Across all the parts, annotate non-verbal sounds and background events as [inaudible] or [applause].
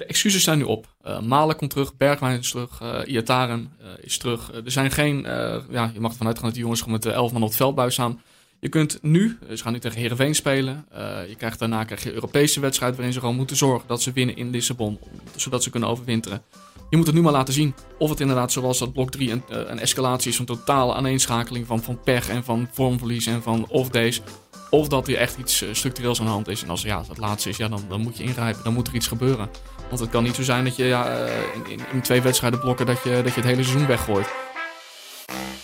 de excuses zijn nu op. Uh, Malen komt terug, Bergwijn is terug, uh, Iataren uh, is terug. er zijn geen, ja, je mag ervan uitgaan dat die jongens gewoon met elf man op het veldbuis staan. Je kunt nu, ze gaan nu tegen Herenveen spelen. je krijgt, daarna krijg je Europese wedstrijd waarin ze gewoon moeten zorgen dat ze winnen in Lissabon. Zodat ze kunnen overwinteren. Je moet het nu maar laten zien. Of het inderdaad zoals dat blok 3 een, een escalatie is, een totale aaneenschakeling van, van pech en van vormverlies en van off-days. Of dat er echt iets structureels aan de hand is. En als ja, dat laatste is, ja, dan, dan moet je ingrijpen. Dan moet er iets gebeuren. Want het kan niet zo zijn dat je ja, in, in, twee wedstrijden blokken dat je, dat je het hele seizoen weggooit.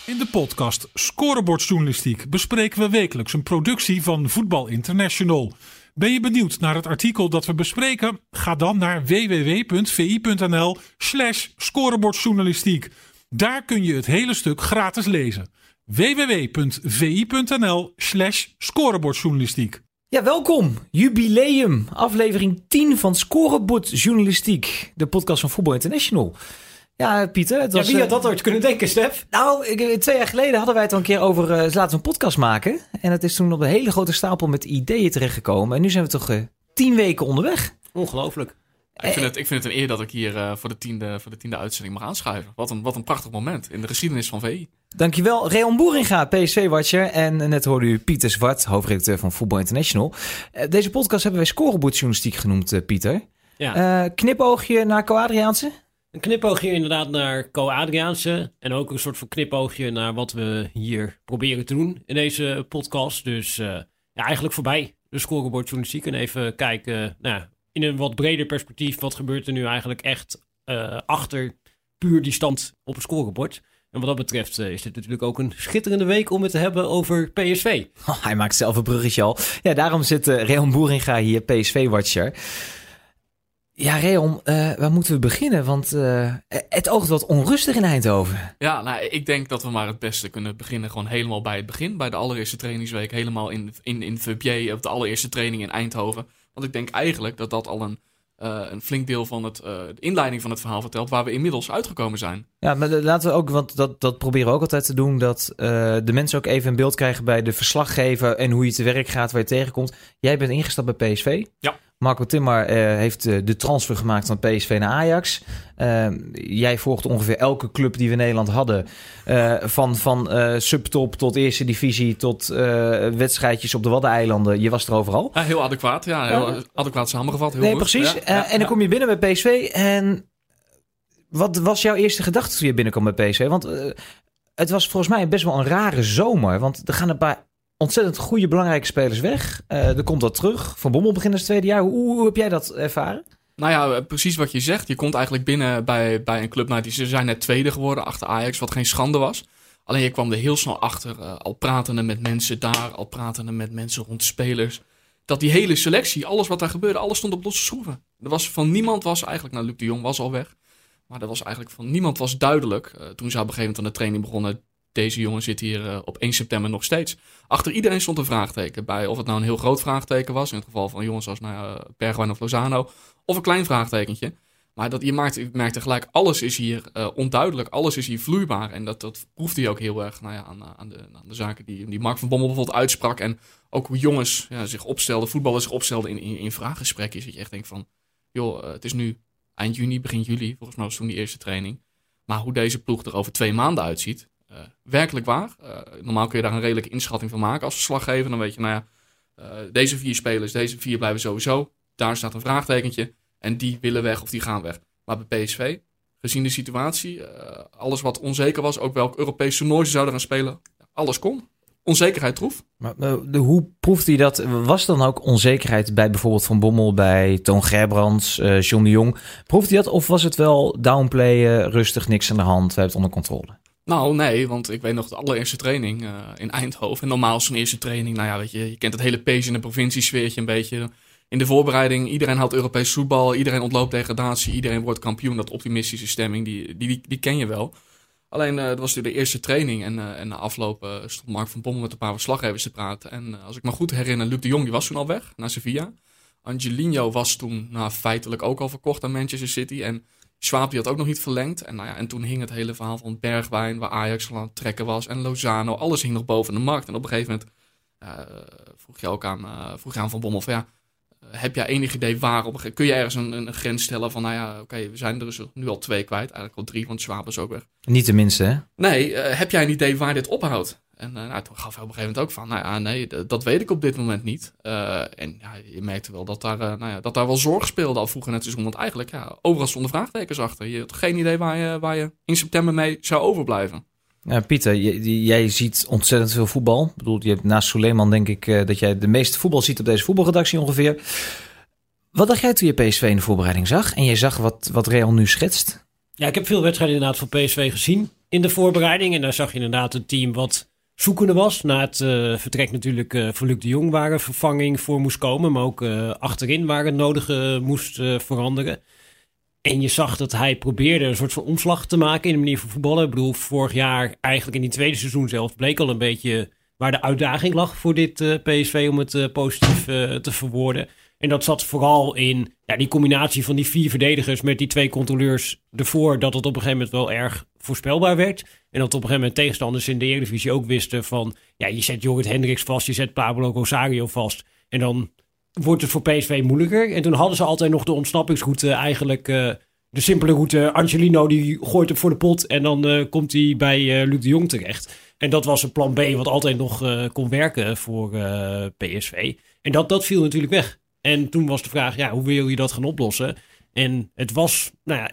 In de podcast Scorebordjournalistiek bespreken we wekelijks een productie van Voetbal International. Ben je benieuwd naar het artikel dat we bespreken? Ga dan naar www.vi.nl/slash scorebordjournalistiek. Daar kun je het hele stuk gratis lezen. www.vi.nl/slash scorebordjournalistiek. Ja, welkom. Jubileum. Aflevering 10 van Scorebord Journalistiek. De podcast van Voetbal International. Ja, Pieter. Het was, ja, wie had dat ooit kunnen denken, Stef? Nou, twee jaar geleden hadden wij het al een keer over... Uh, laten we een podcast maken. En het is toen op een hele grote stapel met ideeën terechtgekomen. En nu zijn we toch uh, tien weken onderweg. Ongelooflijk. Ik vind, het, ik vind het een eer dat ik hier uh, voor, de tiende, voor de tiende uitzending mag aanschuiven. Wat een, wat een prachtig moment in de geschiedenis van VI. Dankjewel, Reon Boeringa, PSV-watcher. En net hoorde u Pieter Zwart, hoofdredacteur van Football International. Uh, deze podcast hebben wij scoreboardjournalistiek genoemd, uh, Pieter. Ja. knipoogje naar Co Adriaanse? Een knipoogje inderdaad naar Co Adriaanse. En ook een soort van knipoogje naar wat we hier proberen te doen in deze podcast. Dus ja, eigenlijk voorbij de scoreboardjournalistiek. En even kijken nou, in een wat breder perspectief, wat gebeurt er nu eigenlijk echt uh, achter puur die stand op een scorebord? En wat dat betreft uh, is dit natuurlijk ook een schitterende week om het te hebben over PSV. Oh, [laughs] hij maakt zelf een bruggetje al. Ja, daarom zit uh, Reon Boeringa hier, PSV-watcher. Ja, Reon, uh, waar moeten we beginnen? Want uh, het oogt wat onrustig in Eindhoven. Ja, nou, ik denk dat we maar het beste kunnen beginnen gewoon helemaal bij het begin. Bij de allereerste trainingsweek, helemaal in, in, in Verbier, op de allereerste training in Eindhoven. Want ik denk eigenlijk dat dat al een, uh, een flink deel van het, uh, de inleiding van het verhaal vertelt, waar we inmiddels uitgekomen zijn. Ja, maar laten we ook, want dat, dat proberen we ook altijd te doen, dat uh, de mensen ook even een beeld krijgen bij de verslaggever en hoe je te werk gaat, waar je tegenkomt. Jij bent ingestapt bij PSV. Ja. Marco Timmer uh, heeft uh, de transfer gemaakt van PSV naar Ajax. Uh, jij volgt ongeveer elke club die we in Nederland hadden. van van subtop tot eerste divisie tot wedstrijdjes op de Waddeneilanden. Je was er overal. Ja, heel adequaat. Ja, heel adequaat samengevat. Heel nee, goed. precies. Ja, en dan kom je binnen bij PSV. En wat was jouw eerste gedachte toen je binnenkwam bij PSV? Want het was volgens mij best wel een rare zomer. Want er gaan een paar ontzettend goede, belangrijke spelers weg. Uh, er komt wat terug. Van Bommel begint het tweede jaar. Hoe, heb jij dat ervaren? Nou ja, precies wat je zegt. Je komt eigenlijk binnen bij, bij een club. Nou, die, ze zijn net tweede geworden achter Ajax, wat geen schande was. Alleen je kwam er heel snel achter, uh, al pratende met mensen daar, al pratende met mensen rond spelers. Dat die hele selectie, alles wat daar gebeurde, alles stond op losse schroeven. Er was van niemand was eigenlijk, nou Luc de Jong was al weg. Maar er was eigenlijk van niemand was duidelijk. Toen ze op een gegeven moment aan de training begonnen, deze jongen zit hier uh, op 1 september nog steeds. Achter iedereen stond een vraagteken bij. Of het nou een heel groot vraagteken was. In het geval van jongens als nou, Bergwijn of Lozano. Of een klein vraagtekentje. Maar dat, je merkt, je merkt tegelijk, alles is hier uh, onduidelijk. Alles is hier vloeibaar. En dat, dat proefde hij ook heel erg nou ja, aan, aan, de, aan de zaken die, die Mark van Bommel bijvoorbeeld uitsprak. En ook hoe jongens ja, zich opstelden, voetballers zich opstelden in, in, in vraaggesprekken. Dat je echt denkt van, joh, uh, het is nu eind juni, begin juli. Volgens mij was toen die eerste training. Maar hoe deze ploeg er over twee maanden uitziet, uh, werkelijk waar. Uh, normaal kun je daar een redelijke inschatting van maken als verslaggever. Dan weet je, nou ja, uh, deze vier spelers, deze vier blijven sowieso. Daar staat een vraagtekentje. En die willen weg of die gaan weg. Maar bij PSV, gezien de situatie, alles wat onzeker was, ook welk Europese toernooi ze zouden gaan spelen, alles kon. Onzekerheid troef. Maar de, hoe proefde je dat? Was dan ook onzekerheid bij bijvoorbeeld Van Bommel, bij Toon Gerbrands, John de Jong? Proefde je dat of was het wel downplayen, rustig, niks aan de hand, we hebben het onder controle? Nou, nee, want ik weet nog de allereerste training uh, in Eindhoven. En normaal zo'n eerste training, nou ja, weet je, je kent het hele pees in de provinciesfeertje een beetje. In de voorbereiding, iedereen haalt Europees voetbal, iedereen ontloopt degradatie, iedereen wordt kampioen. Dat optimistische stemming, die, die, die, ken je wel. Alleen, uh, dat was de eerste training en, uh, en na afloop stond Mark van Bommel met een paar verslaggevers te praten. En als ik me goed herinner, Luc de Jong die was toen al weg naar Sevilla. Angelino was toen nou, feitelijk ook al verkocht aan Manchester City. En Schwab die had ook nog niet verlengd. En, nou ja, en toen hing het hele verhaal van Bergwijn, waar Ajax al aan het trekken was. En Lozano, alles hing nog boven de markt. En op een gegeven moment uh, vroeg je ook aan, uh, vroeg je aan Van Bommel van ja, uh, heb jij enig idee waarop? Kun je ergens een, een grens stellen van, nou ja, oké, we zijn er dus nu al twee kwijt. Eigenlijk al drie, want Schwab is ook weg. Niet de minste, hè? Nee, uh, heb jij een idee waar dit ophoudt? En uh, nou, toen gaf hij op een gegeven moment ook van, nou ja, nee, dat weet ik op dit moment niet. Uh, en ja, je merkte wel dat daar, nou ja, dat daar wel zorg speelde al vroeger in het seizoen. Want eigenlijk, ja, overal stonden vraagtekens achter. Je had geen idee waar je, waar je in september mee zou overblijven. Ja, Pieter, jij ziet ontzettend veel voetbal. Ik bedoel, je hebt naast Suleiman denk ik dat jij de meeste voetbal ziet op deze voetbalredactie ongeveer. Wat dacht jij toen je PSV in de voorbereiding zag? En je zag wat, wat Real nu schetst? Ja, ik heb veel wedstrijden inderdaad van PSV gezien in de voorbereiding. En daar zag je inderdaad een team wat zoekende was. Na het uh, vertrek natuurlijk uh, Luc de Jong waar een vervanging voor moest komen. Maar ook uh, achterin waar het nodige moest veranderen. En je zag dat hij probeerde een soort van omslag te maken in de manier van voetballen. Ik bedoel, vorig jaar eigenlijk in die tweede seizoen zelf bleek al een beetje waar de uitdaging lag voor dit PSV om het positief te verwoorden. En dat zat vooral in ja, die combinatie van die vier verdedigers met die twee controleurs ervoor. Dat het op een gegeven moment wel erg voorspelbaar werd. En dat op een gegeven moment tegenstanders in de Eredivisie ook wisten van... Ja, je zet Jorrit Hendricks vast, je zet Pablo Rosario vast. En dan wordt het voor PSV moeilijker. En toen hadden ze altijd nog de ontsnappingsroute eigenlijk... Uh, de simpele route, Angelino die gooit hem voor de pot en dan uh, komt hij bij uh, Luc de Jong terecht. En dat was een plan B wat altijd nog kon werken voor PSV. En dat, dat viel natuurlijk weg. En toen was de vraag, ja, hoe wil je dat gaan oplossen? En het was, nou ja,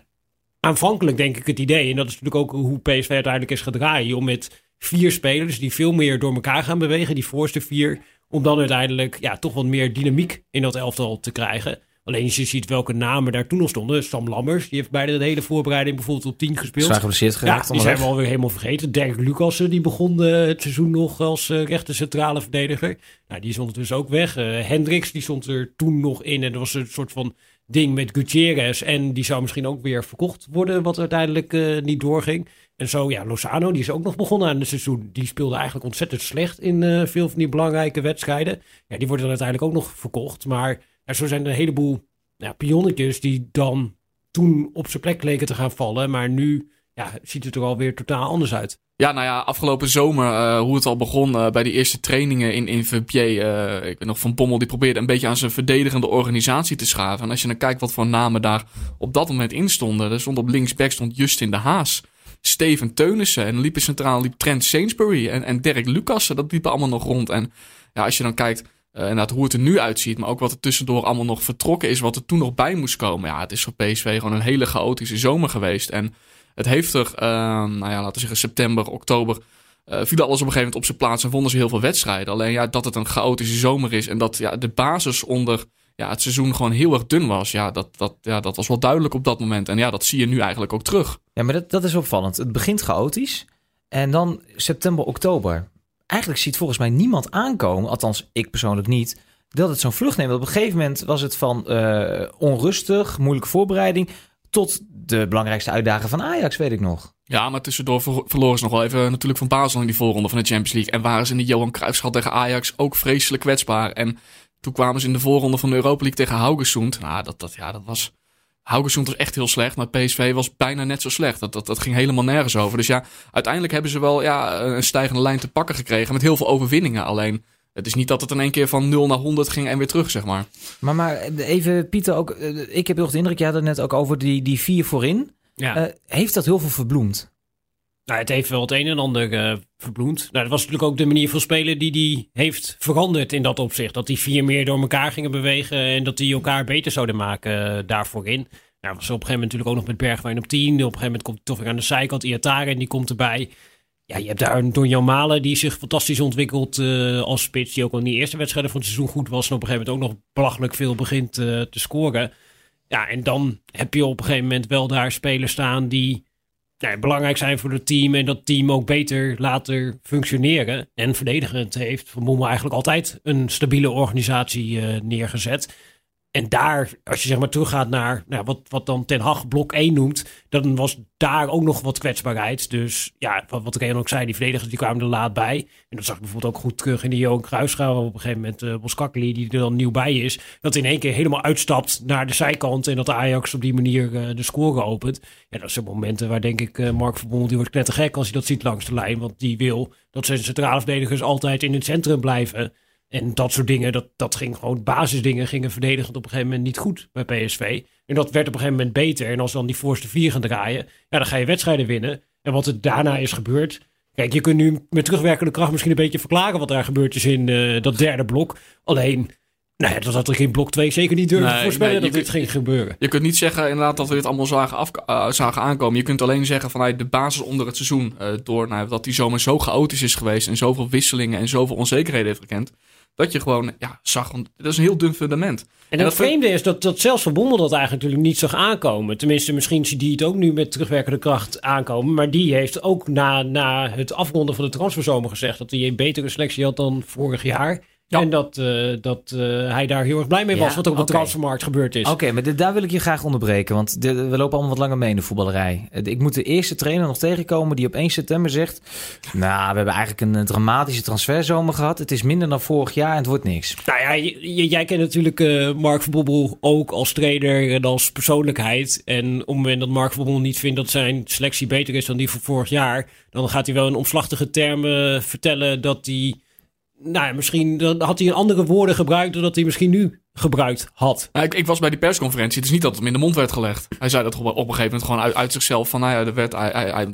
aanvankelijk denk ik het idee, en dat is natuurlijk ook hoe PSV uiteindelijk is gedraaid, om met vier spelers die veel meer door elkaar gaan bewegen, die voorste vier, om dan uiteindelijk ja, toch wat meer dynamiek in dat elftal te krijgen. Alleen je ziet welke namen daar toen nog stonden. Sam Lammers, die heeft bij de hele voorbereiding bijvoorbeeld op 10 gespeeld. Zwaar geblesseerd geraakt. Ja, die zijn we alweer helemaal vergeten. Dirk Lucassen, die begon uh, het seizoen nog als uh, rechter centrale verdediger. Nou, die is ondertussen ook weg. Uh, Hendricks, die stond er toen nog in. En dat was een soort van ding met Gutierrez. En die zou misschien ook weer verkocht worden, wat uiteindelijk niet doorging. En zo, ja, Lozano, die is ook nog begonnen aan het seizoen. Die speelde eigenlijk ontzettend slecht in veel van die belangrijke wedstrijden. Ja, die worden dan uiteindelijk ook nog verkocht. Maar ja, zo zijn er een heleboel ja, pionnetjes die dan toen op zijn plek leken te gaan vallen. Maar nu ja, ziet het er alweer totaal anders uit. Ja, nou ja, afgelopen zomer, uh, hoe het al begon uh, bij die eerste trainingen in, in Verbier. Uh, ik weet nog van Bommel, die probeerde een beetje aan zijn verdedigende organisatie te schaven. En als je dan kijkt wat voor namen daar op dat moment in stonden. Er stond op linksback stond Justin de Haas. Steven Teunissen. En liep centraal liep Trent Sainsbury. En, en Dirk Lucassen, dat liepen allemaal nog rond. En ja, als je dan kijkt uh, hoe het er nu uitziet, maar ook wat er tussendoor allemaal nog vertrokken is, wat er toen nog bij moest komen. Ja, het is voor PSV gewoon een hele chaotische zomer geweest. En het heeft er, uh, nou ja, laten we zeggen, september, oktober, uh, viel alles op een gegeven moment op zijn plaats en vonden ze heel veel wedstrijden. Alleen ja, dat het een chaotische zomer is en dat ja, de basis onder ja, het seizoen gewoon heel erg dun was. Ja dat, dat, ja, dat was wel duidelijk op dat moment. En ja, dat zie je nu eigenlijk ook terug. Ja, maar dat, dat is opvallend. Het begint chaotisch en dan september, oktober eigenlijk ziet volgens mij niemand aankomen, althans ik persoonlijk niet, dat het zo'n vlucht neemt. Op een gegeven moment was het van uh, onrustig, moeilijke voorbereiding, tot de belangrijkste uitdaging van Ajax, weet ik nog. Ja, maar tussendoor verloren ze nog wel even natuurlijk van Basel in die voorronde van de Champions League. En waren ze in de Johan Cruijffschal tegen Ajax ook vreselijk kwetsbaar. En toen kwamen ze in de voorronde van de Europa League tegen Haugesund. Nou, dat, dat, ja, dat was Haugesund was echt heel slecht, maar PSV was bijna net zo slecht. Dat, dat, dat ging helemaal nergens over. Dus ja, uiteindelijk hebben ze wel ja, een stijgende lijn te pakken gekregen met heel veel overwinningen. Alleen, het is niet dat het in één keer van 0 naar 100 ging en weer terug, zeg maar. Maar, maar even, Pieter, ook, eh, ik heb heel de indruk, je had het net ook over die, die vier voorin. Ja. Uh, heeft dat heel veel verbloemd? Nou, het heeft wel het een en ander uh, verbloemd. Nou, dat was natuurlijk ook de manier van spelen die die heeft veranderd in dat opzicht. Dat die vier meer door elkaar gingen bewegen en dat die elkaar beter zouden maken uh, daarvoor in. Nou, was op een gegeven moment natuurlijk ook nog met Bergwijn op 10. Op een gegeven moment komt toch weer aan de zijkant Iataren die komt erbij. Ja, je hebt daar een Donjan Malen die zich fantastisch ontwikkelt uh, als spits. Die ook al in die eerste wedstrijden van het seizoen goed was. En op een gegeven moment ook nog belachelijk veel begint te scoren. Ja, en dan heb je op een gegeven moment wel daar spelers staan die belangrijk zijn voor het team en dat team ook beter laten functioneren. En verdedigend heeft Van Bommel eigenlijk altijd een stabiele organisatie uh, neergezet. En daar, als je zeg maar teruggaat naar nou, wat, wat dan Ten Hag blok 1 noemt, dan was daar ook nog wat kwetsbaarheid. Dus ja, wat, wat ik ook zei, die verdedigers die kwamen er laat bij. En dat zag ik bijvoorbeeld ook goed terug in de Johan Cruijffschaal. Op een gegeven moment uh, Boskakli, die er dan nieuw bij is, dat in één keer helemaal uitstapt naar de zijkant. En dat Ajax op die manier uh, de score opent. Ja, dat zijn momenten waar denk ik uh, Mark Verbonden, die wordt knettergek als hij dat ziet langs de lijn. Want die wil dat zijn centrale verdedigers altijd in het centrum blijven. En dat soort dingen, dat, dat ging gewoon, basisdingen gingen verdedigend op een gegeven moment niet goed bij PSV. En dat werd op een gegeven moment beter. En als dan die voorste vier gaan draaien, ja, dan ga je wedstrijden winnen. En wat er daarna is gebeurd, Kijk, je kunt nu met terugwerkende kracht misschien een beetje verklaren wat daar gebeurd is in uh, dat derde blok. Alleen, nou ja, dat had er geen blok 2 zeker niet durven nee, voorspellen nee, dat dit ging gebeuren. Je kunt niet zeggen inderdaad dat we dit allemaal zagen, af, uh, zagen aankomen. Je kunt alleen zeggen vanuit de basis onder het seizoen, uh, door nou, dat die zomer zo chaotisch is geweest en zoveel wisselingen en zoveel onzekerheden heeft gekend dat je gewoon ja, zag, want dat is een heel dun fundament. En, en het vreemde is dat, dat zelfs Van Bommel dat eigenlijk natuurlijk niet zag aankomen. Tenminste, misschien ziet die het ook nu met terugwerkende kracht aankomen. Maar die heeft ook na, na het afronden van de transferzomer gezegd dat hij een betere selectie had dan vorig jaar. En dat, uh, dat uh, hij daar heel erg blij mee was, wat ook op de transfermarkt gebeurd is. Oké, maar daar wil ik je graag onderbreken, want de, we lopen allemaal wat langer mee in de voetballerij. Ik moet de eerste trainer nog tegenkomen die op 1 september zegt... Nou, we hebben eigenlijk een dramatische transferzomer gehad. Het is minder dan vorig jaar en het wordt niks. Nou ja, jij kent natuurlijk uh, Mark van Bobbel ook als trainer en als persoonlijkheid. En op het moment dat Mark van Bobbel niet vindt dat zijn selectie beter is dan die van vorig jaar... dan gaat hij wel in omslachtige termen vertellen dat hij nou ja, misschien had hij andere woorden gebruikt dan dat hij misschien nu gebruikt had. Ik, was bij die persconferentie. Het is niet dat het hem in de mond werd gelegd. Hij zei dat op een gegeven moment gewoon uit, uit zichzelf. Van, nou ja, wet, hij,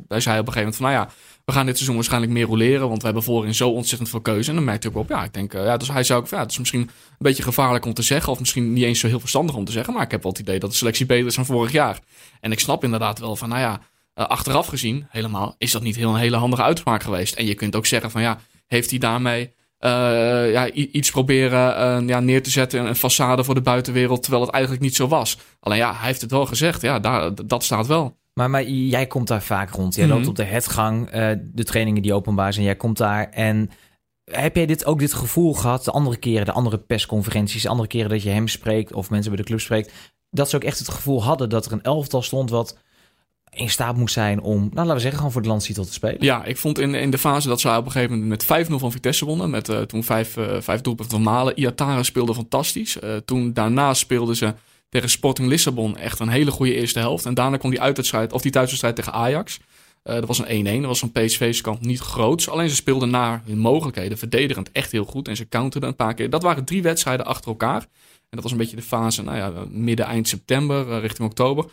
hij, zei op een gegeven moment van, nou ja, we gaan dit seizoen waarschijnlijk meer roleren. Want we hebben voorin zo ontzettend veel keuze. En dan merkte ik op, ja, ik denk, uh, ja, dus hij zou ook, ja, het is misschien een beetje gevaarlijk om te zeggen. Of misschien niet eens zo heel verstandig om te zeggen. Maar ik heb wel het idee dat de selectie beter is dan vorig jaar. En ik snap inderdaad wel van, nou ja, uh, achteraf gezien, helemaal, is dat niet heel een hele handige uitspraak geweest. En je kunt ook zeggen van, ja, heeft hij daarmee uh, ja, iets proberen uh, ja, neer te zetten. Een façade voor de buitenwereld. Terwijl het eigenlijk niet zo was. Alleen ja, hij heeft het wel gezegd. Ja, daar, dat staat wel. Maar, maar jij komt daar vaak rond. Jij mm -hmm. loopt op de hetgang. Uh, de trainingen die openbaar zijn. Jij komt daar. En heb jij dit, ook dit gevoel gehad? De andere keren, de andere persconferenties. De andere keren dat je hem spreekt. Of mensen bij de club spreekt. Dat ze ook echt het gevoel hadden dat er een elftal stond. wat in staat moest zijn om, nou laten we zeggen, gewoon voor de landstitel te spelen. Ja, ik vond in, in de fase dat ze op een gegeven moment met 5-0 van Vitesse wonnen. Met uh, toen vijf, uh, vijf doelpunten van Malen. Iatara speelde fantastisch. Uh, toen daarna speelden ze tegen Sporting Lissabon echt een hele goede eerste helft. En daarna kwam die uitwedstrijd, of die thuiswedstrijd tegen Ajax. dat was een 1-1. Dat was van PSV's kant niet groots. Alleen ze speelden naar hun mogelijkheden verdedigend echt heel goed. En ze counterden een paar keer. Dat waren drie wedstrijden achter elkaar. En dat was een beetje de fase, nou ja, midden eind september richting oktober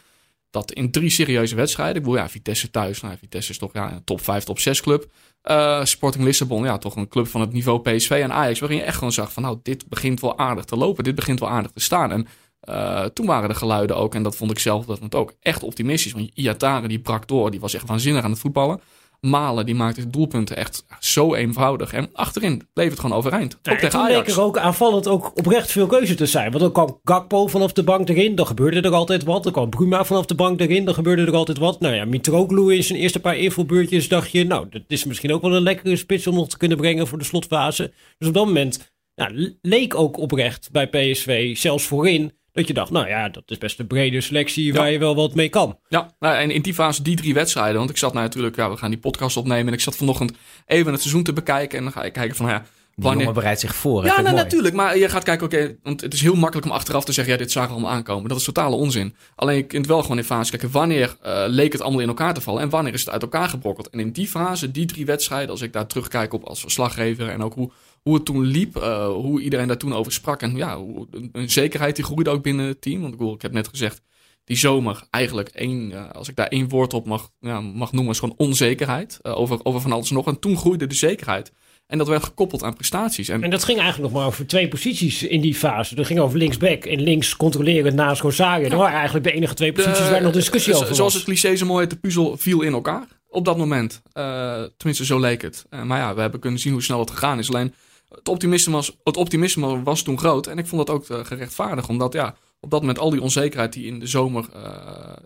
dat in drie serieuze wedstrijden. Ik bedoel, ja, Vitesse thuis. Nou, Vitesse is toch ja, een top 5, top 6 club. Uh, Sporting Lissabon, ja, toch een club van het niveau PSV en Ajax. Waarin je echt gewoon zag van, nou, dit begint wel aardig te lopen. Dit begint wel aardig te staan. En uh, toen waren de geluiden ook, en dat vond ik zelf dat het ook echt optimistisch. Want Iatare die brak door, die was echt waanzinnig aan het voetballen. Malen, die maakte doelpunten echt zo eenvoudig. En achterin bleef het gewoon overeind. Ja, ook tegen Ajax. leek er ook aanvallend ook oprecht veel keuze te zijn. Want dan kwam Gakpo vanaf de bank erin, dan gebeurde er altijd wat. Dan kwam Bruma vanaf de bank erin, dan gebeurde er altijd wat. Nou ja, Mitroglou in zijn eerste paar invalbeurtjes dacht je... nou, dat is misschien ook wel een lekkere spits om nog te kunnen brengen voor de slotfase. Dus op dat moment nou, leek ook oprecht bij PSV, zelfs voorin dat je dacht, nou ja, dat is best een brede selectie waar je wel wat mee kan. Ja, nou, en in die fase die drie wedstrijden. Want ik zat nou natuurlijk, ja, we gaan die podcast opnemen. En ik zat vanochtend even het seizoen te bekijken. En dan ga ik kijken van, nou ja, Wanneer... jongen bereidt zich voor. Ja, nou, natuurlijk. Maar je gaat kijken, oké, want het is heel makkelijk om achteraf te zeggen, ja, dit zagen we allemaal aankomen. Dat is totale onzin. Alleen je kunt wel gewoon in fase kijken, wanneer uh, leek het allemaal in elkaar te vallen en wanneer is het uit elkaar gebrokkeld. En in die fase, die drie wedstrijden, als ik daar terugkijk op als verslaggever en ook hoe, hoe het toen liep, uh, hoe iedereen daar toen over sprak. En ja, hoe, een zekerheid die groeide ook binnen het team. Want ik, ik heb net gezegd, die zomer eigenlijk één, uh, als ik daar één woord op mag, ja, mag noemen, is gewoon onzekerheid. Uh, over, over van alles nog. En toen groeide de zekerheid. En dat werd gekoppeld aan prestaties. En, en dat ging eigenlijk nog maar over twee posities in die fase. Dat ging over linksback en links controleren naast Rosario. Ja. Dat waren eigenlijk de enige twee posities de, waar nog discussie over was. Zoals het cliché zo mooi heet, de puzzel viel in elkaar. Op dat moment. Uh, tenminste, zo leek het. Uh, maar ja, we hebben kunnen zien hoe snel het gegaan is. Alleen, het optimisme was, het optimisme was toen groot. En ik vond dat ook uh, gerechtvaardigd. Omdat ja, op dat moment al die onzekerheid die in de zomer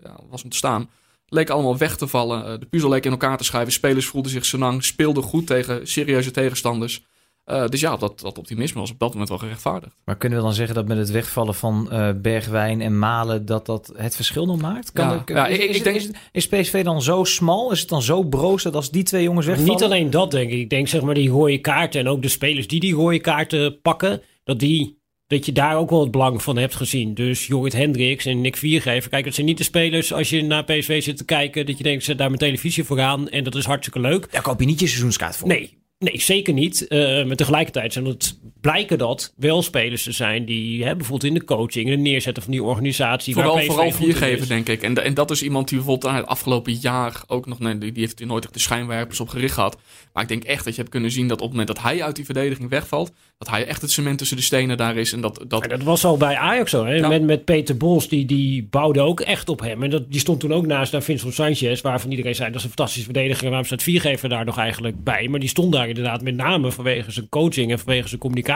ja, was ontstaan leek allemaal weg te vallen. Eh, de puzzel leek in elkaar te schuiven. Spelers voelden zich senang, speelden goed tegen serieuze tegenstanders. Uh, dus ja, dat, dat optimisme was op dat moment wel gerechtvaardigd. Maar kunnen we dan zeggen dat met het wegvallen van uh, Bergwijn en Malen... dat dat het verschil nog maakt? Kan ja, ja, is, ik, is, ik denk... is, is, PSV dan zo smal? Is het dan zo broos dat als die twee jongens wegvallen... Niet alleen dat, denk ik. Ik denk zeg maar die rode kaarten en ook de spelers die die rode kaarten pakken... dat die dat je daar ook wel het belang van hebt gezien. Dus Jorrit Hendricks en Nick Viergever. Kijk, het zijn niet de spelers als je naar PSV zit te kijken... dat je denkt, zet daar mijn televisie voor aan en dat is hartstikke leuk. Daar koop je niet je seizoenskaart voor. Nee, nee zeker niet. Uh, maar tegelijkertijd zijn het blijken dat wel spelers te zijn die hè, bijvoorbeeld in de coaching, in het neerzetten van die organisatie. Vooral, vooral viergever, denk ik. En, en dat is iemand die bijvoorbeeld het afgelopen jaar ook nog... Nee, die die heeft nooit echt de schijnwerpers op gericht gehad. Maar ik denk echt dat je hebt kunnen zien dat op het moment dat hij uit die verdediging wegvalt... dat hij echt het cement tussen de stenen daar is. En dat, dat, En dat was al bij Ajax zo. Hè? Ja. Met, met Peter Bos, die, die bouwde ook echt op hem. En dat, die stond toen ook naast naar Vincent Sanchez, waarvan iedereen zei dat is een fantastische verdediger. En waarom staat Viergever daar nog eigenlijk bij? Maar die stond daar inderdaad met name vanwege zijn coaching en vanwege zijn communicatie.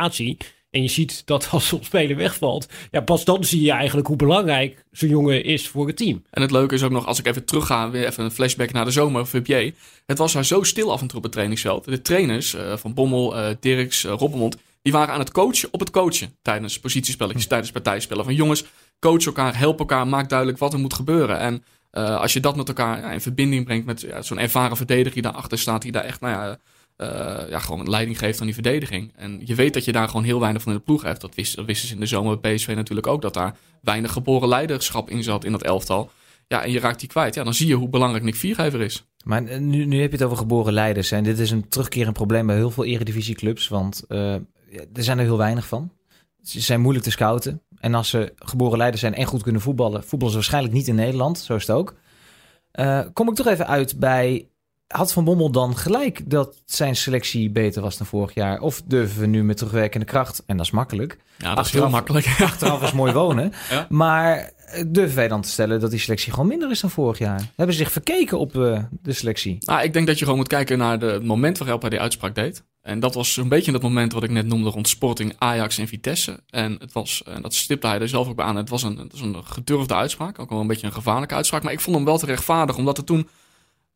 En je ziet dat [laughs] als zo'n speler wegvalt, ja, pas dan zie je eigenlijk hoe belangrijk zo'n jongen is voor het team. En het leuke is ook nog, als ik even terugga, weer even een flashback naar de zomer, Verbier. Het was daar zo stil af en toe op het trainingsveld. De trainers eh, van Bommel, eh Dirks, eh, Robbermond, die waren aan het coachen op het coachen. Tijdens positiespelletjes, tijdens partijspellen. Van jongens, coach elkaar, help elkaar, maak duidelijk wat er moet gebeuren. En als je dat met elkaar ja, in verbinding brengt met ja, zo'n ervaren verdediger die daarachter staat, die daar echt, nou ja, eh, ja, gewoon leiding geeft aan die verdediging. En je weet dat je daar gewoon heel weinig van in de ploeg hebt. Dat, wist, dat wisten ze in de zomer bij PSV natuurlijk ook, dat daar weinig geboren leiderschap in zat in dat elftal. Ja, en je raakt die kwijt. Ja, dan zie je hoe belangrijk Nick Viergever is. Maar eh, nu, nu heb je het over geboren leiders. En dit is een terugkerend probleem bij heel veel eredivisieclubs. Want eh, er zijn er heel weinig van. Ze zijn moeilijk te scouten. En als ze geboren leiders zijn en goed kunnen voetballen... voetballen ze waarschijnlijk niet in Nederland. Zo is het ook. Kom ik toch even uit bij... Had Van Bommel dan gelijk dat zijn selectie beter was dan vorig jaar? Of durven we nu met terugwerkende kracht, en dat is makkelijk... Ja, dat is Achteraf- heel makkelijk. [laughs] Achteraf is mooi wonen. [laughs] Ja. Maar eh, durven wij dan te stellen dat die selectie gewoon minder is dan vorig jaar? Hebben ze zich verkeken op eh, de selectie? Nou, ik denk dat je gewoon moet kijken naar de, het moment waarop hij die uitspraak deed. En dat was een beetje dat moment wat ik net noemde rond Sporting, Ajax en Vitesse. En het was, en dat stipte hij er zelf ook bij aan, het was een, het was een gedurfde uitspraak. Ook wel een beetje een gevaarlijke uitspraak. Maar ik vond hem wel te rechtvaardig, omdat er toen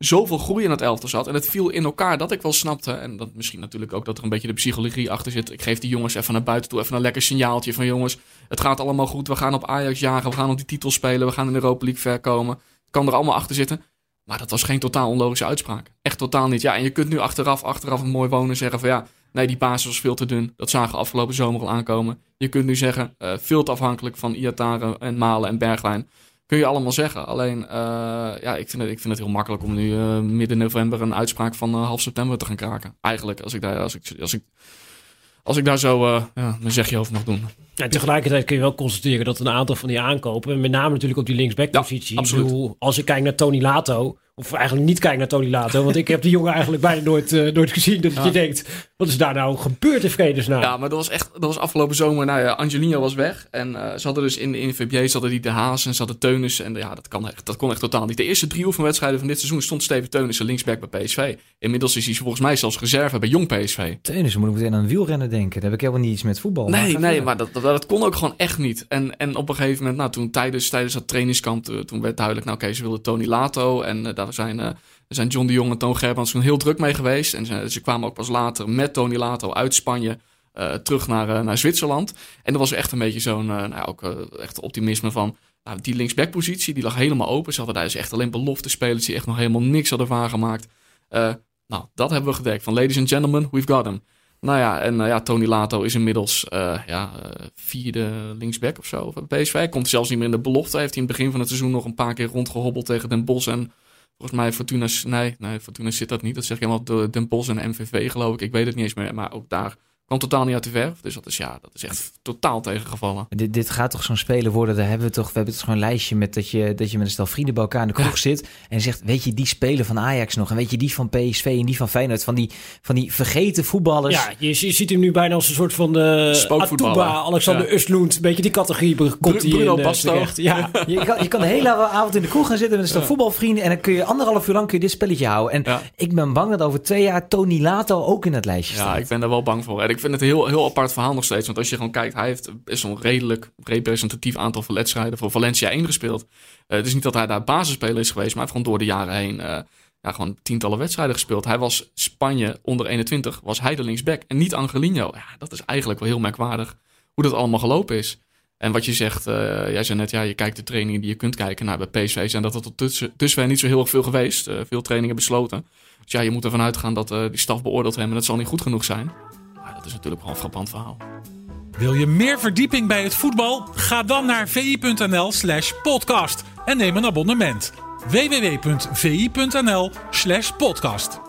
zoveel groei in het elftal zat. En het viel in elkaar dat ik wel snapte. En dat misschien natuurlijk ook dat er een beetje de psychologie achter zit. Ik geef die jongens even naar buiten toe, even een lekker signaaltje van jongens. Het gaat allemaal goed, we gaan op Ajax jagen, we gaan op die titel spelen, we gaan in de Europa League ver komen. Kan er allemaal achter zitten. Maar dat was geen totaal onlogische uitspraak. Echt totaal niet. Ja, en je kunt nu achteraf, achteraf een mooi wonen zeggen van ja, nee, die basis was veel te dun. Dat zagen we afgelopen zomer al aankomen. Je kunt nu zeggen, eh, veel te afhankelijk van Iataren en Malen en Bergwijn. Kun je allemaal zeggen. Alleen, eh, ja, ik vind, het, ik vind het heel makkelijk om nu eh, midden november een uitspraak van eh, half september te gaan kraken. Eigenlijk, als ik daar, als ik, als ik, als ik daar zo ja, mijn zegje over mag doen. Ja, tegelijkertijd kun je wel constateren dat een aantal van die aankopen, met name natuurlijk op die linksback-positie. Ja, ik absoluut. bedoel, als ik kijk naar Tony Lato, of eigenlijk niet kijk naar Tony Lato, want ik heb die jongen eigenlijk bijna nooit, eh, nooit gezien. Dat Ja. je denkt, wat is daar nou gebeurd in vredesnaam? Ja, maar dat was echt, dat was afgelopen zomer. Nou ja, Angelino was weg. En eh, ze hadden dus in, in VBA ze hadden die De Haas en ze hadden Teunissen. En ja, dat, kan echt, dat kon echt totaal niet. De eerste drie oefenwedstrijden van dit seizoen stond Steven Teunissen linksback bij PSV. Inmiddels is hij volgens mij zelfs reserve bij Jong PSV. Teunissen moet ik meteen aan wielrennen denken. Daar heb ik helemaal niet iets met voetbal. Nee, nee, verder. maar dat, dat, dat kon ook gewoon echt niet. En, en op een gegeven moment, nou, toen tijdens, tijdens dat trainingskamp, eh, toen werd duidelijk, nou oké, ze wilden Tony Lato. En eh, daar zijn, eh, zijn John de Jong en Toon Gerbrands heel druk mee geweest. En ze, ze kwamen ook pas later met Tony Lato uit Spanje eh, terug naar, eh, naar Zwitserland. En dat was echt een beetje zo'n, nou, ook echt optimisme van, nou, die linksbackpositie, die lag helemaal open. Ze hadden daar dus echt alleen belofte spelers die echt nog helemaal niks hadden waargemaakt. Nou, dat hebben we gedekt. Van ladies and gentlemen, we've got him. Nou ja, en ja, Tony Lato is inmiddels ja, vierde linksback of zo bij PSV. Komt zelfs niet meer in de belofte. Heeft hij in het begin van het seizoen nog een paar keer rondgehobbeld tegen Den Bosch. En volgens mij Fortuna... Nee, nee, Fortuna zit dat niet. Dat zeg je helemaal Den Bosch en MVV geloof ik. Ik weet het niet eens meer. Maar ook daar kwam totaal niet uit de verf. Dus dat is, ja, dat is echt totaal tegengevallen. Dit, dit gaat toch zo'n speler worden? Daar hebben we toch, we hebben toch gewoon een lijstje met dat je, dat je met een stel vrienden bij elkaar in de kroeg zit en zegt, weet je die speler van Ajax nog en weet je die van PSV en die van Feyenoord, van die, van die vergeten voetballers. Ja, je, je ziet hem nu bijna als een soort van de Spookvoetballer. Atuba, Alexander Ja. Een beetje die categorie komt hij Bruno in eh, Basto. terecht. Ja, [laughs] Je kan, je kan de hele avond in de kroeg gaan zitten met een stel voetbalvrienden en dan kun je anderhalf uur lang kun je dit spelletje houden. En Ja. ik ben bang dat over twee jaar Tony Lato ook in het lijstje Ja, staat. ik ben daar wel bang voor. En ik vind het een heel, heel apart verhaal nog steeds. Want als je gewoon kijkt, hij heeft best een redelijk representatief aantal wedstrijden voor Valencia ingespeeld. Eh het is niet dat hij daar basisspeler is geweest, maar hij heeft gewoon door de jaren heen eh, ja, gewoon tientallen wedstrijden gespeeld. Hij was Spanje onder 21, was hij de linksback en niet Angelino. Ja, dat is eigenlijk wel heel merkwaardig hoe dat allemaal gelopen is. En wat je zegt, eh, jij zei net, ja, je kijkt de trainingen die je kunt kijken. Nou, bij PSV zijn dat er tot dusver niet zo heel erg veel geweest. Veel trainingen besloten. Dus ja, je moet ervan uitgaan dat die staf beoordeeld hebben en dat zal niet goed genoeg zijn. Dat is natuurlijk wel een frappant verhaal. Wil je meer verdieping bij het voetbal? Ga dan naar vi.nl slash podcast en neem een abonnement. www.vi.nl slash podcast.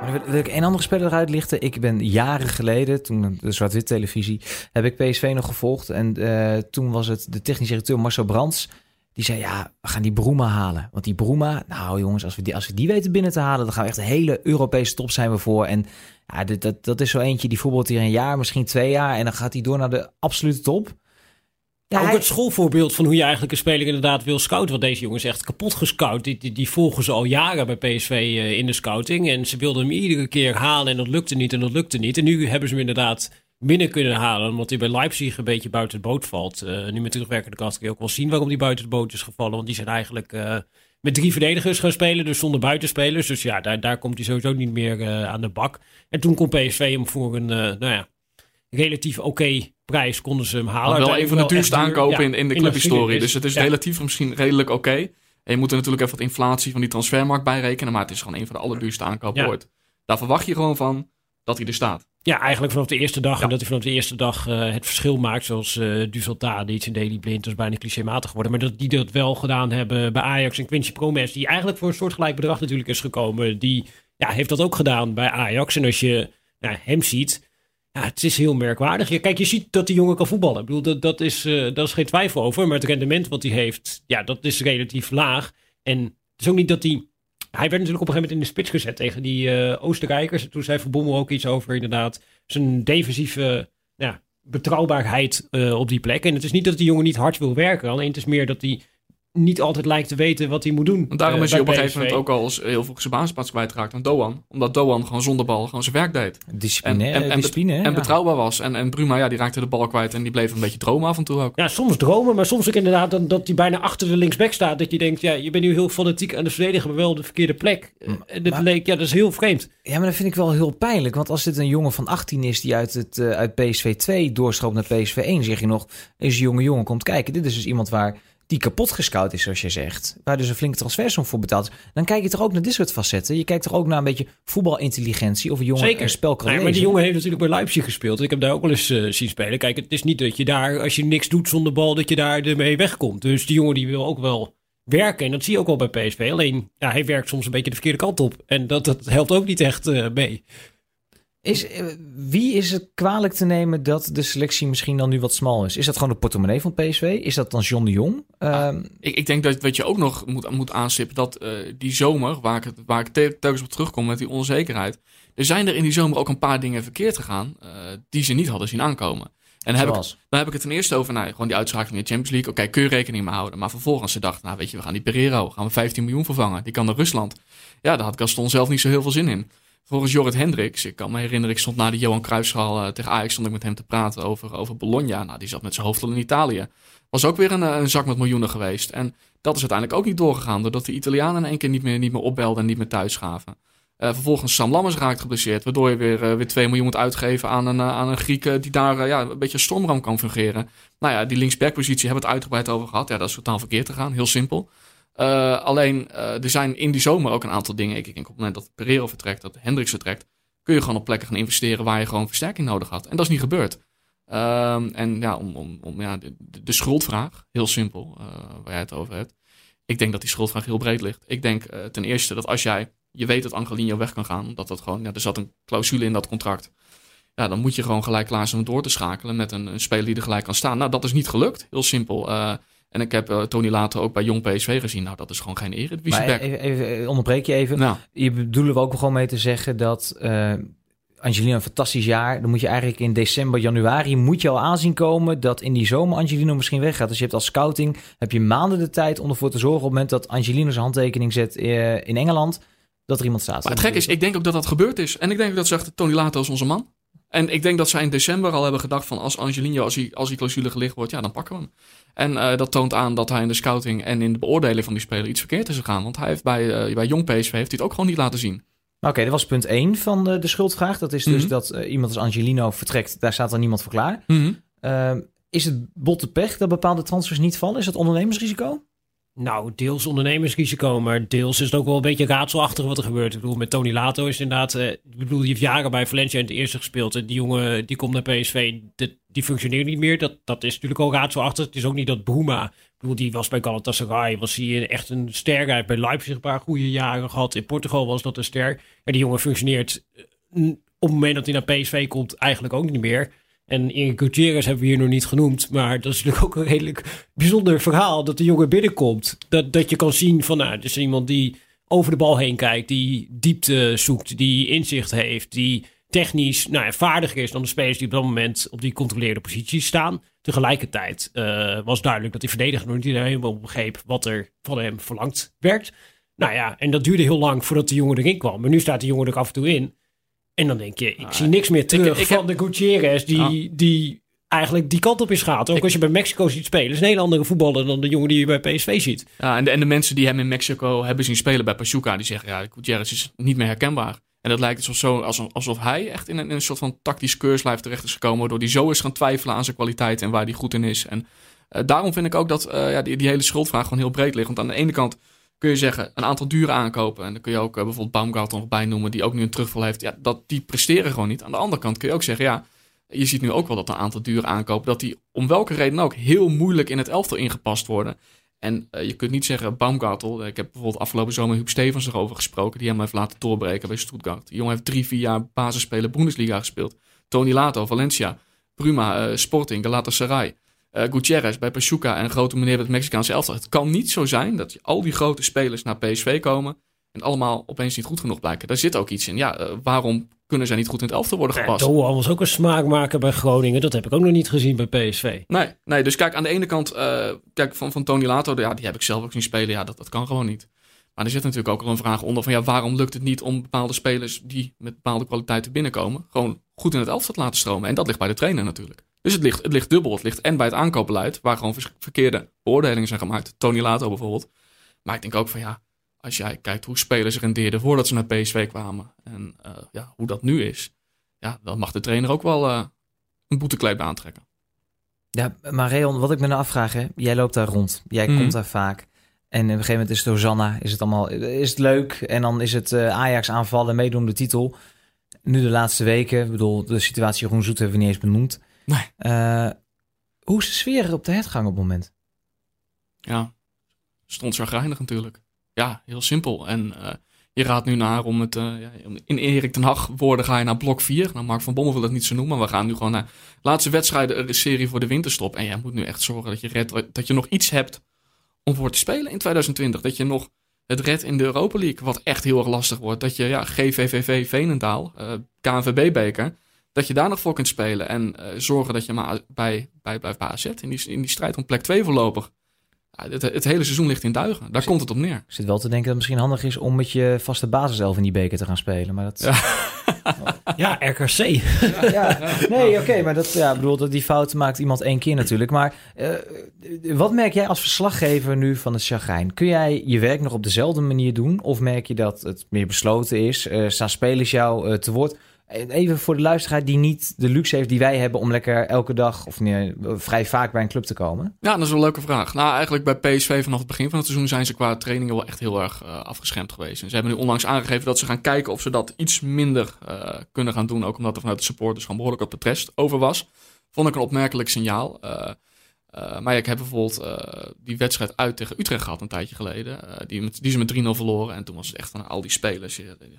Maar Maar wil ik een andere speler eruit lichten? Ik ben jaren geleden, toen de zwart-wit televisie, heb ik PSV nog gevolgd. En uh, toen was het de technisch directeur Marcel Brands. Die zei, ja, we gaan die Broema halen. Want die Broema, nou jongens, als we die, als we die weten binnen te halen... dan gaan we echt een hele Europese top zijn we voor. En ja, dit, dat, dat is zo eentje, die voetbalt hier een jaar, misschien twee jaar... en dan gaat hij door naar de absolute top. Ja, ook het schoolvoorbeeld van hoe je eigenlijk een speler inderdaad wil scouten. Want deze jongens echt kapot gescout. Die, die, die, volgen ze al jaren bij PSV uh, in de scouting. En ze wilden hem iedere keer halen en dat lukte niet en dat lukte niet. En nu hebben ze hem inderdaad binnen kunnen halen. Omdat hij bij Leipzig een beetje buiten de boot valt. Uh, nu met terugwerkende kracht kun je ook wel zien waarom hij buiten de boot is gevallen. Want die zijn eigenlijk uh, met drie verdedigers gaan spelen. Dus zonder buitenspelers. Dus ja, daar, daar komt hij sowieso niet meer uh, aan de bak. En toen kon PSV hem voor een, nou ja, relatief oké prijs konden ze hem halen. Wel een van de duurste aankopen in, in de clubhistorie. Dus het is relatief misschien redelijk oké. Okay. En je moet er natuurlijk even wat inflatie van die transfermarkt bij rekenen. Maar het is gewoon een van de allerduurste aankopen ooit. Daar verwacht je gewoon van dat hij er staat. Ja, eigenlijk vanaf de eerste dag. En dat hij vanaf de eerste dag uh, het verschil maakt. Zoals uh, Duvelta, iets in Daily Blind. Dat is bijna clichématig geworden. Maar dat die dat wel gedaan hebben bij Ajax en Quincy Promes. Die eigenlijk voor een soortgelijk bedrag natuurlijk is gekomen. Die ja, heeft dat ook gedaan bij Ajax. En als je nou, hem ziet ja, het is heel merkwaardig. Ja, kijk, je ziet dat die jongen kan voetballen. Ik bedoel, dat, dat, is, uh, dat is geen twijfel over. Maar het rendement wat hij heeft, ja, dat is relatief laag. En het is ook niet dat hij... Hij werd natuurlijk op een gegeven moment in de spits gezet tegen die uh, Oostenrijkers. Toen zei Verbommel ook iets over inderdaad zijn defensieve ja, betrouwbaarheid uh, op die plek. En het is niet dat die jongen niet hard wil werken. Alleen het is meer dat hij niet altijd lijkt te weten wat hij moet doen. Want daarom is hij op een gegeven moment ook al heel veel zijn baansplaats kwijtgeraakt aan Doan. Omdat Doan gewoon zonder bal gewoon zijn werk deed. Discipline, en, en, en, discipline, en betrouwbaar was. En, en Bruma, ja, die raakte de bal kwijt en die bleef een beetje dromen af en toe ook. Ja, soms dromen, maar soms ook inderdaad dan, dat hij bijna achter de linksback staat. Dat je denkt, ja, je bent nu heel fanatiek aan de verdedigen, maar wel de verkeerde plek. En dat leek, ja, dat is heel vreemd. Ja, maar dat vind ik wel heel pijnlijk. Want als dit een jongen van 18 is die uit, het, uh, uit PSV 2 doorstroomt naar PSV 1, zeg je nog, deze jonge jongen komt kijken. Dit is dus iemand waar die kapot gescout is, zoals je zegt, waar dus een flinke transfersom voor betaald is, dan kijk je toch ook naar dit soort facetten. Je kijkt toch ook naar een beetje voetbalintelligentie of een jongen Zeker. een spel kan nee, Maar die jongen heeft natuurlijk bij Leipzig gespeeld. Ik heb daar ook wel eens uh, zien spelen. Kijk, het is niet dat je daar, als je niks doet zonder bal, dat je daar ermee wegkomt. Dus die jongen die wil ook wel werken. En dat zie je ook wel bij PSV. Alleen, ja, hij werkt soms een beetje de verkeerde kant op. En dat, dat helpt ook niet echt uh, mee. Is, eh, wie is het kwalijk te nemen dat de selectie misschien dan nu wat smal is? Is dat gewoon de portemonnee van PSV? Is dat dan John de Jong? Ah, uh, ik, ik, denk dat wat je ook nog moet, moet aanstippen, dat uh, die zomer, waar ik, waar ik telkens op terugkom met die onzekerheid, er zijn er in die zomer ook een paar dingen verkeerd gegaan uh, die ze niet hadden zien aankomen. En dan heb, ik, dan heb ik het ten eerste over, nou, gewoon die uitschakeling in de Champions League. Oké, okay, kun je rekening mee houden. Maar vervolgens ze dachten, nou weet je, we gaan die Pereiro, gaan we 15 miljoen vervangen. Die kan naar Rusland. Ja, daar had Gaston zelf niet zo heel veel zin in. Volgens Jorrit Hendricks, ik kan me herinneren, ik stond na de Johan Cruijffschaal uh, tegen Ajax, stond ik met hem te praten over, over Bologna. Nou, die zat met zijn hoofd al in Italië. Was ook weer een, eh, een, zak met miljoenen geweest. En dat is uiteindelijk ook niet doorgegaan, doordat de Italianen in één keer niet meer, niet meer opbelden en niet meer thuis gaven. Uh, vervolgens Sam Lammers raakt geblesseerd, waardoor je weer, weer 2 miljoen moet uitgeven aan een, aan een Griek die daar ja, een beetje stormram kan fungeren. Nou ja, die linksbackpositie hebben we het uitgebreid over gehad. Ja, dat is totaal verkeerd gegaan, heel simpel. Uh, alleen, uh, er zijn in die zomer ook een aantal dingen. Ik denk op het moment dat Pereiro vertrekt, dat Hendricks vertrekt, kun je gewoon op plekken gaan investeren waar je gewoon versterking nodig had. En dat is niet gebeurd. Uh, en ja, om, om, om ja, de, de schuldvraag, heel simpel, uh, waar jij het over hebt. Ik denk dat die schuldvraag heel breed ligt. Ik denk ten eerste dat als jij, je weet dat Angelino weg kan gaan, dat dat gewoon, ja, er zat een clausule in dat contract. Ja, dan moet je gewoon gelijk klaar zijn om door te schakelen met een, een speler die er gelijk kan staan. Nou, dat is niet gelukt. Heel simpel. En ik heb uh, Tony later ook bij Jong PSV gezien. Nou, dat is gewoon geen eredivisie Maar even, even, onderbreek je even. Nou. Je bedoelen we ook gewoon mee te zeggen dat uh, Angelino een fantastisch jaar. Dan moet je eigenlijk in december, januari moet je al aanzien komen dat in die zomer Angelino misschien weggaat. Dus je hebt als scouting heb je maanden de tijd om ervoor te zorgen op het moment dat Angelino zijn handtekening zet in Engeland dat er iemand staat. Maar het gek is, ik denk ook dat dat gebeurd is. En ik denk ook dat zegt Tony Lato als onze man. En ik denk dat zij in december al hebben gedacht van als Angelino, als hij, als die clausule gelicht wordt, ja, dan pakken we hem. En uh, dat toont aan dat hij in de scouting en in de beoordeling van die speler iets verkeerd is gegaan. Want hij heeft bij, uh, bij Jong PSV heeft hij het ook gewoon niet laten zien. Oké, okay, dat was punt 1 van de, de schuldvraag. Dat is dus mm -hmm. dat uh, iemand als Angelino vertrekt, daar staat dan niemand voor klaar. Mm -hmm. is het botte pech dat bepaalde transfers niet vallen? Is dat ondernemersrisico? Nou, deels ondernemersrisico, maar deels is het ook wel een beetje raadselachtig wat er gebeurt. Ik bedoel, met Tony Lato is inderdaad... Uh, ik bedoel, die heeft jaren bij Valencia in het eerste gespeeld. En die jongen, die komt naar PSV, die, functioneert niet meer. Dat, dat is natuurlijk al raadselachtig. Het is ook niet dat Bruma bedoel, die was bij Galatasaray, was hij echt een ster. Hij heeft bij Leipzig een paar goede jaren gehad. In Portugal was dat een ster. En die jongen functioneert eh, op het moment dat hij naar PSV komt eigenlijk ook niet meer. En Erik Gutierrez hebben we hier nog niet genoemd. Maar dat is natuurlijk ook een redelijk bijzonder verhaal. Dat de jongen binnenkomt. Dat, dat je kan zien van, nou, dus iemand die over de bal heen kijkt. Die diepte zoekt. Die inzicht heeft. Die technisch nou ja, vaardiger is dan de spelers die op dat moment op die controleerde positie staan. Tegelijkertijd uh, was duidelijk dat die verdediger nog niet helemaal begreep wat er van hem verlangd werd. Nou ja, en dat duurde heel lang voordat de jongen erin kwam. Maar nu staat de jongen er af en toe in. En dan denk je, ik ah, zie niks meer terug ik, ik van de Gutierrez die, die eigenlijk die kant op is gaat. Ook als je bij Mexico ziet spelen, is een hele andere voetballer dan de jongen die je bij PSV ziet. Ja, en de, en de mensen die hem in Mexico hebben zien spelen bij Pachuca, die zeggen, ja, Gutierrez is niet meer herkenbaar. En dat lijkt alsof, zo, alsof, alsof hij echt in een, in een soort van tactisch keurslijf terecht is gekomen, waardoor hij zo is gaan twijfelen aan zijn kwaliteit en waar hij goed in is. En uh, daarom vind ik ook dat uh, ja, die, die hele schuldvraag gewoon heel breed ligt. Want aan de ene kant kun je zeggen, een aantal dure aankopen. En dan kun je ook uh, bijvoorbeeld Baumgartel nog bij noemen, die ook nu een terugval heeft. Ja, dat, die presteren gewoon niet. Aan de andere kant kun je ook zeggen, ja, je ziet nu ook wel dat een aantal dure aankopen, dat die om welke reden ook heel moeilijk in het elftal ingepast worden. En uh, je kunt niet zeggen, Baumgartel, ik heb bijvoorbeeld afgelopen zomer Huub Stevens erover gesproken, die hem heeft laten doorbreken bij Stuttgart. Die jongen heeft drie, vier jaar basisspelen Bundesliga gespeeld. Tony Lato, Valencia, Pruma, uh, Sporting, Galatasaray. Uh, Gutierrez bij Pachuca en grote meneer bij het Mexicaanse elftal. Het kan niet zo zijn dat al die grote spelers naar PSV komen en allemaal opeens niet goed genoeg blijken. Daar zit ook iets in. Ja, uh, waarom kunnen zij niet goed in het elftal worden gepast? Ja, Doan was ook een smaakmaker bij Groningen. Dat heb ik ook nog niet gezien bij PSV. Nee, nee dus kijk, aan de ene kant, uh, kijk, van, van Tony Lato, ja, die heb ik zelf ook zien spelen. Ja, dat, dat kan gewoon niet. Maar er zit natuurlijk ook al een vraag onder van, ja, waarom lukt het niet om bepaalde spelers die met bepaalde kwaliteiten binnenkomen, gewoon goed in het elftal te laten stromen? En dat ligt bij de trainer natuurlijk. Dus het ligt, het ligt dubbel. Het ligt en bij het aankoopbeleid, waar gewoon verkeerde beoordelingen zijn gemaakt. Tony Lato bijvoorbeeld. Maar ik denk ook van ja, als jij kijkt hoe spelers rendeerden voordat ze naar PSV kwamen. En uh, ja, hoe dat nu is. Ja, dan mag de trainer ook wel uh, een boetekleed aantrekken. Ja, maar Reon, wat ik me nou afvraag, hè? jij loopt daar rond. Jij mm. komt daar vaak. En op een gegeven moment is het Hosanna, is het allemaal is het leuk. En dan is het uh, Ajax aanvallen, meedoen de titel. Nu de laatste weken, ik bedoel, de situatie Jeroen Zoet hebben we niet eens benoemd. Nee. Uh, hoe is de sfeer op de hetgang op het moment? Ja, stond zo geinig natuurlijk. Ja, heel simpel. En uh, je raadt nu naar om het... Uh, in Erik ten Hag woorden ga je naar blok 4. Nou, Mark van Bommel wil het niet zo noemen, maar we gaan nu gewoon naar... Laatste wedstrijden, de serie voor de winterstop. En jij moet nu echt zorgen dat je, redt, dat je nog iets hebt om voor te spelen in 2020. Dat je nog het red in de Europa League, wat echt heel erg lastig wordt. Dat je, ja, GVVV Venendaal, uh, KNVB-beker dat je daar nog voor kunt spelen. En uh, zorgen dat je maar bij, bij blijft bij AZ. In die, in die strijd om plek 2 voorlopig. Ja, het, het, hele seizoen ligt in duigen. Daar komt het op neer. Ik zit wel te denken dat het misschien handig is om met je vaste basiself in die beker te gaan spelen. Maar dat... Ja, [laughs] ja RKC. Ja, ja. Nee, oké, maar dat, ja, bedoel, dat die fout maakt iemand één keer natuurlijk. Maar uh, wat merk jij als verslaggever nu van het chagrijn? Kun jij je werk nog op dezelfde manier doen? Of merk je dat het meer besloten is? Uh, staan spelers jou uh, te woord? Even voor de luisteraar die niet de luxe heeft die wij hebben om lekker elke dag of nee, vrij vaak bij een club te komen. Ja, dat is een leuke vraag. Nou, eigenlijk bij PSV vanaf het begin van het seizoen zijn ze qua trainingen wel echt heel erg uh, afgeschermd geweest. Ze hebben nu onlangs aangegeven dat ze gaan kijken of ze dat iets minder uh, kunnen gaan doen. Ook omdat er vanuit de supporters gewoon behoorlijk de trest over was. Vond ik een opmerkelijk signaal. Uh, maar ik heb bijvoorbeeld uh, die wedstrijd uit tegen Utrecht gehad een tijdje geleden. Uh, die, met, die ze met 3-0 verloren. En toen was het echt van al die spelers,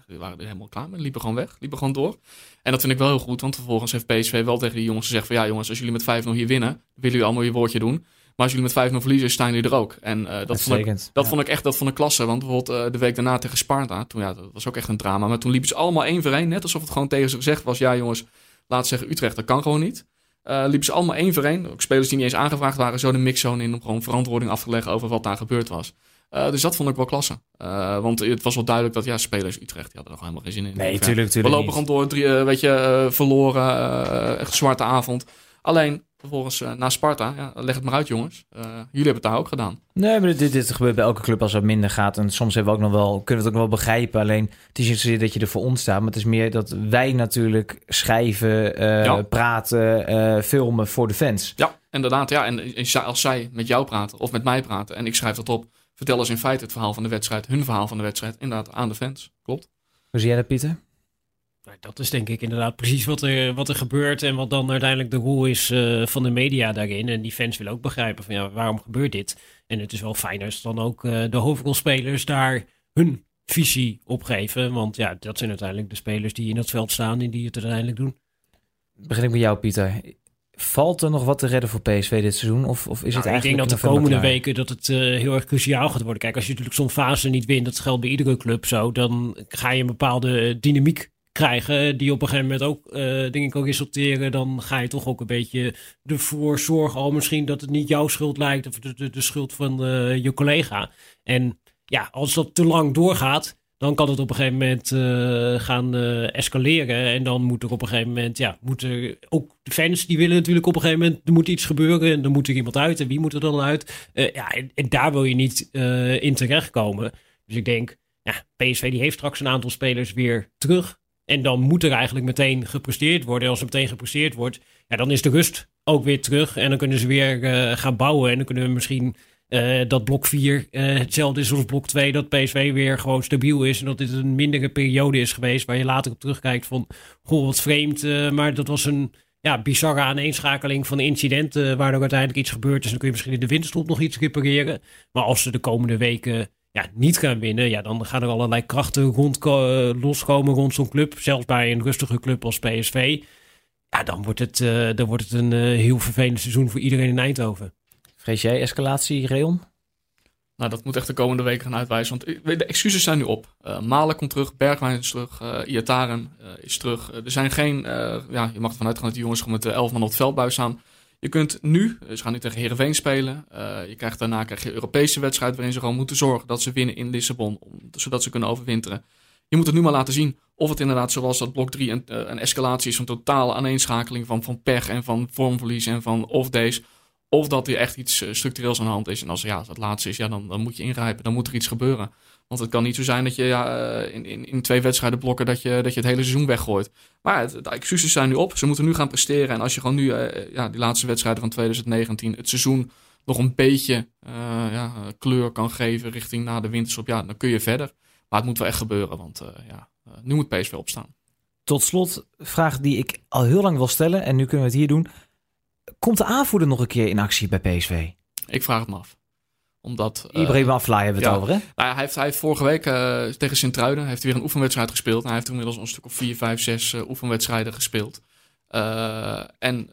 die waren er helemaal klaar mee. Liepen gewoon weg, liepen gewoon door. En dat vind ik wel heel goed, want vervolgens heeft PSV wel tegen die jongens gezegd van... Ja jongens, als jullie met 5-0 hier winnen, willen jullie allemaal je woordje doen. Maar als jullie met 5-0 verliezen, staan jullie er ook. En dat, vond ik, dat ja. vond ik echt dat vond ik klasse. Want bijvoorbeeld de week daarna tegen Sparta, toen, ja, dat was ook echt een drama. Maar toen liepen ze allemaal één voor één, net alsof het gewoon tegen ze gezegd was... Ja jongens, laat zeggen Utrecht, dat kan gewoon niet. Uh, liepen ze allemaal één voor één. Ook spelers die niet eens aangevraagd waren, zo de mixzone in om gewoon verantwoording af te leggen over wat daar gebeurd was. Uh, dus dat vond ik wel klasse. Uh, want het was wel duidelijk dat ja, spelers Utrecht die hadden er gewoon helemaal geen zin in. Nee, tuurlijk, tuurlijk. We lopen gewoon door, drie, weet je, verloren, echt zwarte avond. Alleen, vervolgens uh, naar Sparta. Ja, leg het maar uit, jongens. Uh, jullie hebben het daar ook gedaan. Nee, maar dit, dit gebeurt bij elke club als het minder gaat. En soms hebben we ook nog wel, kunnen we het ook nog wel begrijpen. Alleen, het is niet zozeer dat je er voor ons staat. Maar het is meer dat wij natuurlijk schrijven, uh, ja. praten, filmen voor de fans. Ja, inderdaad. Ja. En als zij met jou praten of met mij praten en ik schrijf dat op... vertellen ze in feite het verhaal van de wedstrijd, hun verhaal van de wedstrijd... inderdaad aan de fans. Klopt. Hoe zie jij dat, Pieter? Maar dat is denk ik inderdaad precies wat er, wat er gebeurt en wat dan uiteindelijk de rol is eh, van de media daarin. En die fans willen ook begrijpen van ja, waarom gebeurt dit? En het is wel fijn als dan ook uh, de hoofdrolspelers daar hun visie op geven. Want ja, dat zijn uiteindelijk de spelers die in het veld staan en die het uiteindelijk doen. Begin ik met jou, Pieter. Valt er nog wat te redden voor PSV dit seizoen? Of, of is nou, het eigenlijk Ik denk dat de komende weken dat het uh, heel erg cruciaal gaat worden. Kijk, als je natuurlijk zo'n fase niet wint, dat geldt bij iedere club zo, dan ga je een bepaalde dynamiek krijgen die op een gegeven moment ook, uh, denk ik, ook resulteren. Dan ga je toch ook een beetje ervoor zorgen, al misschien dat het niet jouw schuld lijkt of de, de, schuld van uh, je collega. En ja, als dat te lang doorgaat, dan kan het op een gegeven moment uh, gaan escaleren. En dan moet er op een gegeven moment, ja, moeten ook de fans die willen natuurlijk op een gegeven moment, er moet iets gebeuren en er moet er iemand uit. En wie moet er dan uit? Ja, en, en, daar wil je niet in terechtkomen. Dus ik denk, ja, PSV die heeft straks een aantal spelers weer terug. En dan moet er eigenlijk meteen gepresteerd worden. En als er meteen gepresteerd wordt, ja, dan is de rust ook weer terug. En dan kunnen ze weer gaan bouwen. En dan kunnen we misschien uh, dat blok 4 uh, hetzelfde is als blok 2. Dat PSV weer gewoon stabiel is. En dat dit een mindere periode is geweest. Waar je later op terugkijkt van. Goh, wat vreemd. Maar dat was een ja, bizarre aaneenschakeling van incidenten. Waardoor uiteindelijk iets gebeurd is. Dan kun je misschien in de winterstop nog iets repareren. Maar als ze de komende weken ja, niet gaan winnen. Ja, dan gaan er allerlei krachten rond, loskomen rond zo'n club. Zelfs bij een rustige club als PSV. Ja, dan wordt het, dan wordt het een heel vervelend seizoen voor iedereen in Eindhoven. Vrees jij escalatie, Reon? Nou, dat moet echt de komende weken gaan uitwijzen. Want de excuses zijn nu op. Uh, Malen komt terug, Bergwijn is terug, uh, Iataren uh, is terug. er zijn geen, ja, je mag ervan uitgaan dat die jongens gewoon met de elf man op het veldbuis staan. Je kunt nu, ze gaan nu tegen Heerenveen spelen. je krijgt daarna krijg je Europese wedstrijd waarin ze gewoon moeten zorgen dat ze winnen in Lissabon. Zodat ze kunnen overwinteren. Je moet het nu maar laten zien of het inderdaad zoals dat blok 3 een, een escalatie is. Een totale aaneenschakeling van, van pech en van vormverlies en van off-days. Of dat er echt iets structureels aan de hand is. En als ja, dat laatste is, ja, dan, dan moet je ingrijpen. Dan moet er iets gebeuren. Want het kan niet zo zijn dat je ja, in, in, in twee wedstrijden blokken dat je, dat je het hele seizoen weggooit. Maar het, de excuses zijn nu op. Ze moeten nu gaan presteren. En als je gewoon nu, uh, ja, die laatste wedstrijden van 2019, het seizoen nog een beetje uh, ja, kleur kan geven richting na de winterstop, ja, dan kun je verder. Maar het moet wel echt gebeuren, want uh, ja, nu moet PSV opstaan. Tot slot, vraag die ik al heel lang wil stellen en nu kunnen we het hier doen. Komt de aanvoerder nog een keer in actie bij PSV? Ik vraag het me af. Omdat, Ibrahim uh, Aflaai hebben we het ja, over, hè? Nou, hij, heeft, hij heeft vorige week uh, tegen Sint-Truiden heeft weer een oefenwedstrijd gespeeld. Hij heeft inmiddels een stuk of vier, vijf, zes uh, oefenwedstrijden gespeeld. En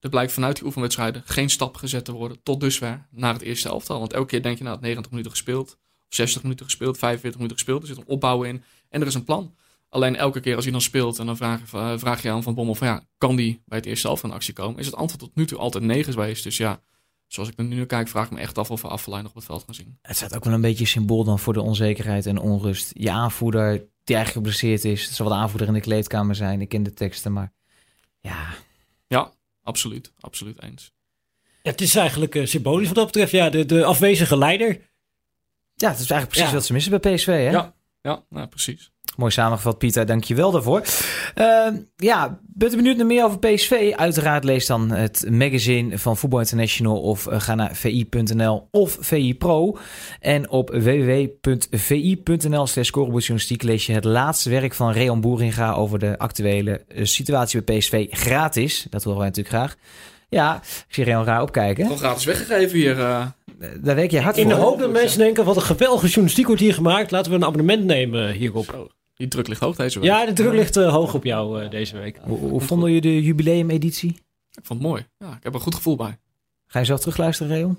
er blijkt vanuit die oefenwedstrijden geen stap gezet te worden tot dusver naar het eerste elftal. Want elke keer denk je, nou, 90 minuten gespeeld, of 60 minuten gespeeld, 45 minuten gespeeld. Er zit een opbouw in en er is een plan. Alleen elke keer als hij dan speelt en dan vraag, vraag je aan Van Bommel van ja, kan die bij het eerste helft in actie komen? Is het antwoord tot nu toe altijd nee geweest. Dus ja, zoals ik er nu naar kijk, vraag ik me echt af of we Affelijn nog op het veld gaan zien. Het staat ook wel een beetje symbool dan voor de onzekerheid en onrust. Je aanvoerder die eigenlijk geblesseerd is. Het zal wel de aanvoerder in de kleedkamer zijn. Ik ken de teksten, maar ja. Ja, absoluut. Absoluut eens. Ja, het is eigenlijk uh, symbolisch wat dat betreft. Ja, de, de afwezige leider. Ja, het is eigenlijk precies ja. wat ze missen bij PSV, hè? Ja, ja nou, precies. Mooi samengevat, Pieter. Dank je wel daarvoor. Uh, ja, bent u benieuwd naar meer over PSV? Uiteraard lees dan het magazine van Voetbal International of uh, ga naar vi.nl of VI Pro. En op www.vi.nl slash lees je het laatste werk van Reon Boeringa over de actuele uh, situatie bij PSV gratis. Dat horen wij natuurlijk graag. Ja, ik zie Reon raar opkijken. Gewoon gratis weggegeven hier. Uh... Daar werk je hard In voor. de hoop dat mensen denken, wat een geweldige journalistiek wordt hier gemaakt. Laten we een abonnement nemen hierop. Die druk ligt hoog deze week. Ja, de druk ligt uh, hoog op jou uh, deze week. Hoe, hoe vonden jullie de jubileumeditie? Ik vond het mooi. Ja, ik heb er een goed gevoel bij. Ga je zelf terugluisteren, Reon?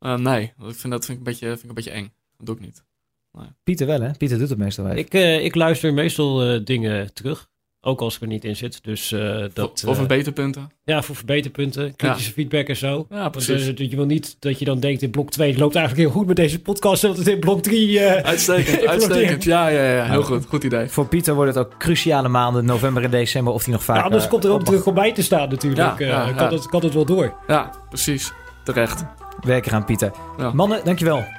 Uh, nee, ik vind dat vind ik een, beetje, vind ik een beetje eng. Dat doe ik niet. Nee. Pieter wel, hè? Pieter doet het meestal wel. Ik, ik luister meestal dingen terug. Ook als ik er niet in zit. Dus, uh, dat, voor, voor verbeterpunten. Ja, voor verbeterpunten. Kritische ja. feedback en zo. Ja, precies. Want, uh, je wil niet dat je dan denkt in blok 2 het loopt eigenlijk heel goed met deze podcast. Dat het in blok 3... Uh, uitstekend, [laughs] uitstekend. Ja, ja, ja. Heel goed. Goed idee. Voor Pieter wordt het ook cruciale maanden, november en december, of hij nog vaak... Ja, anders komt er ook terug om bij te staan natuurlijk. Ja, ja, kan, Het, kan het wel door. Ja, precies. Terecht. Werk eraan, Pieter. Mannen, dankjewel.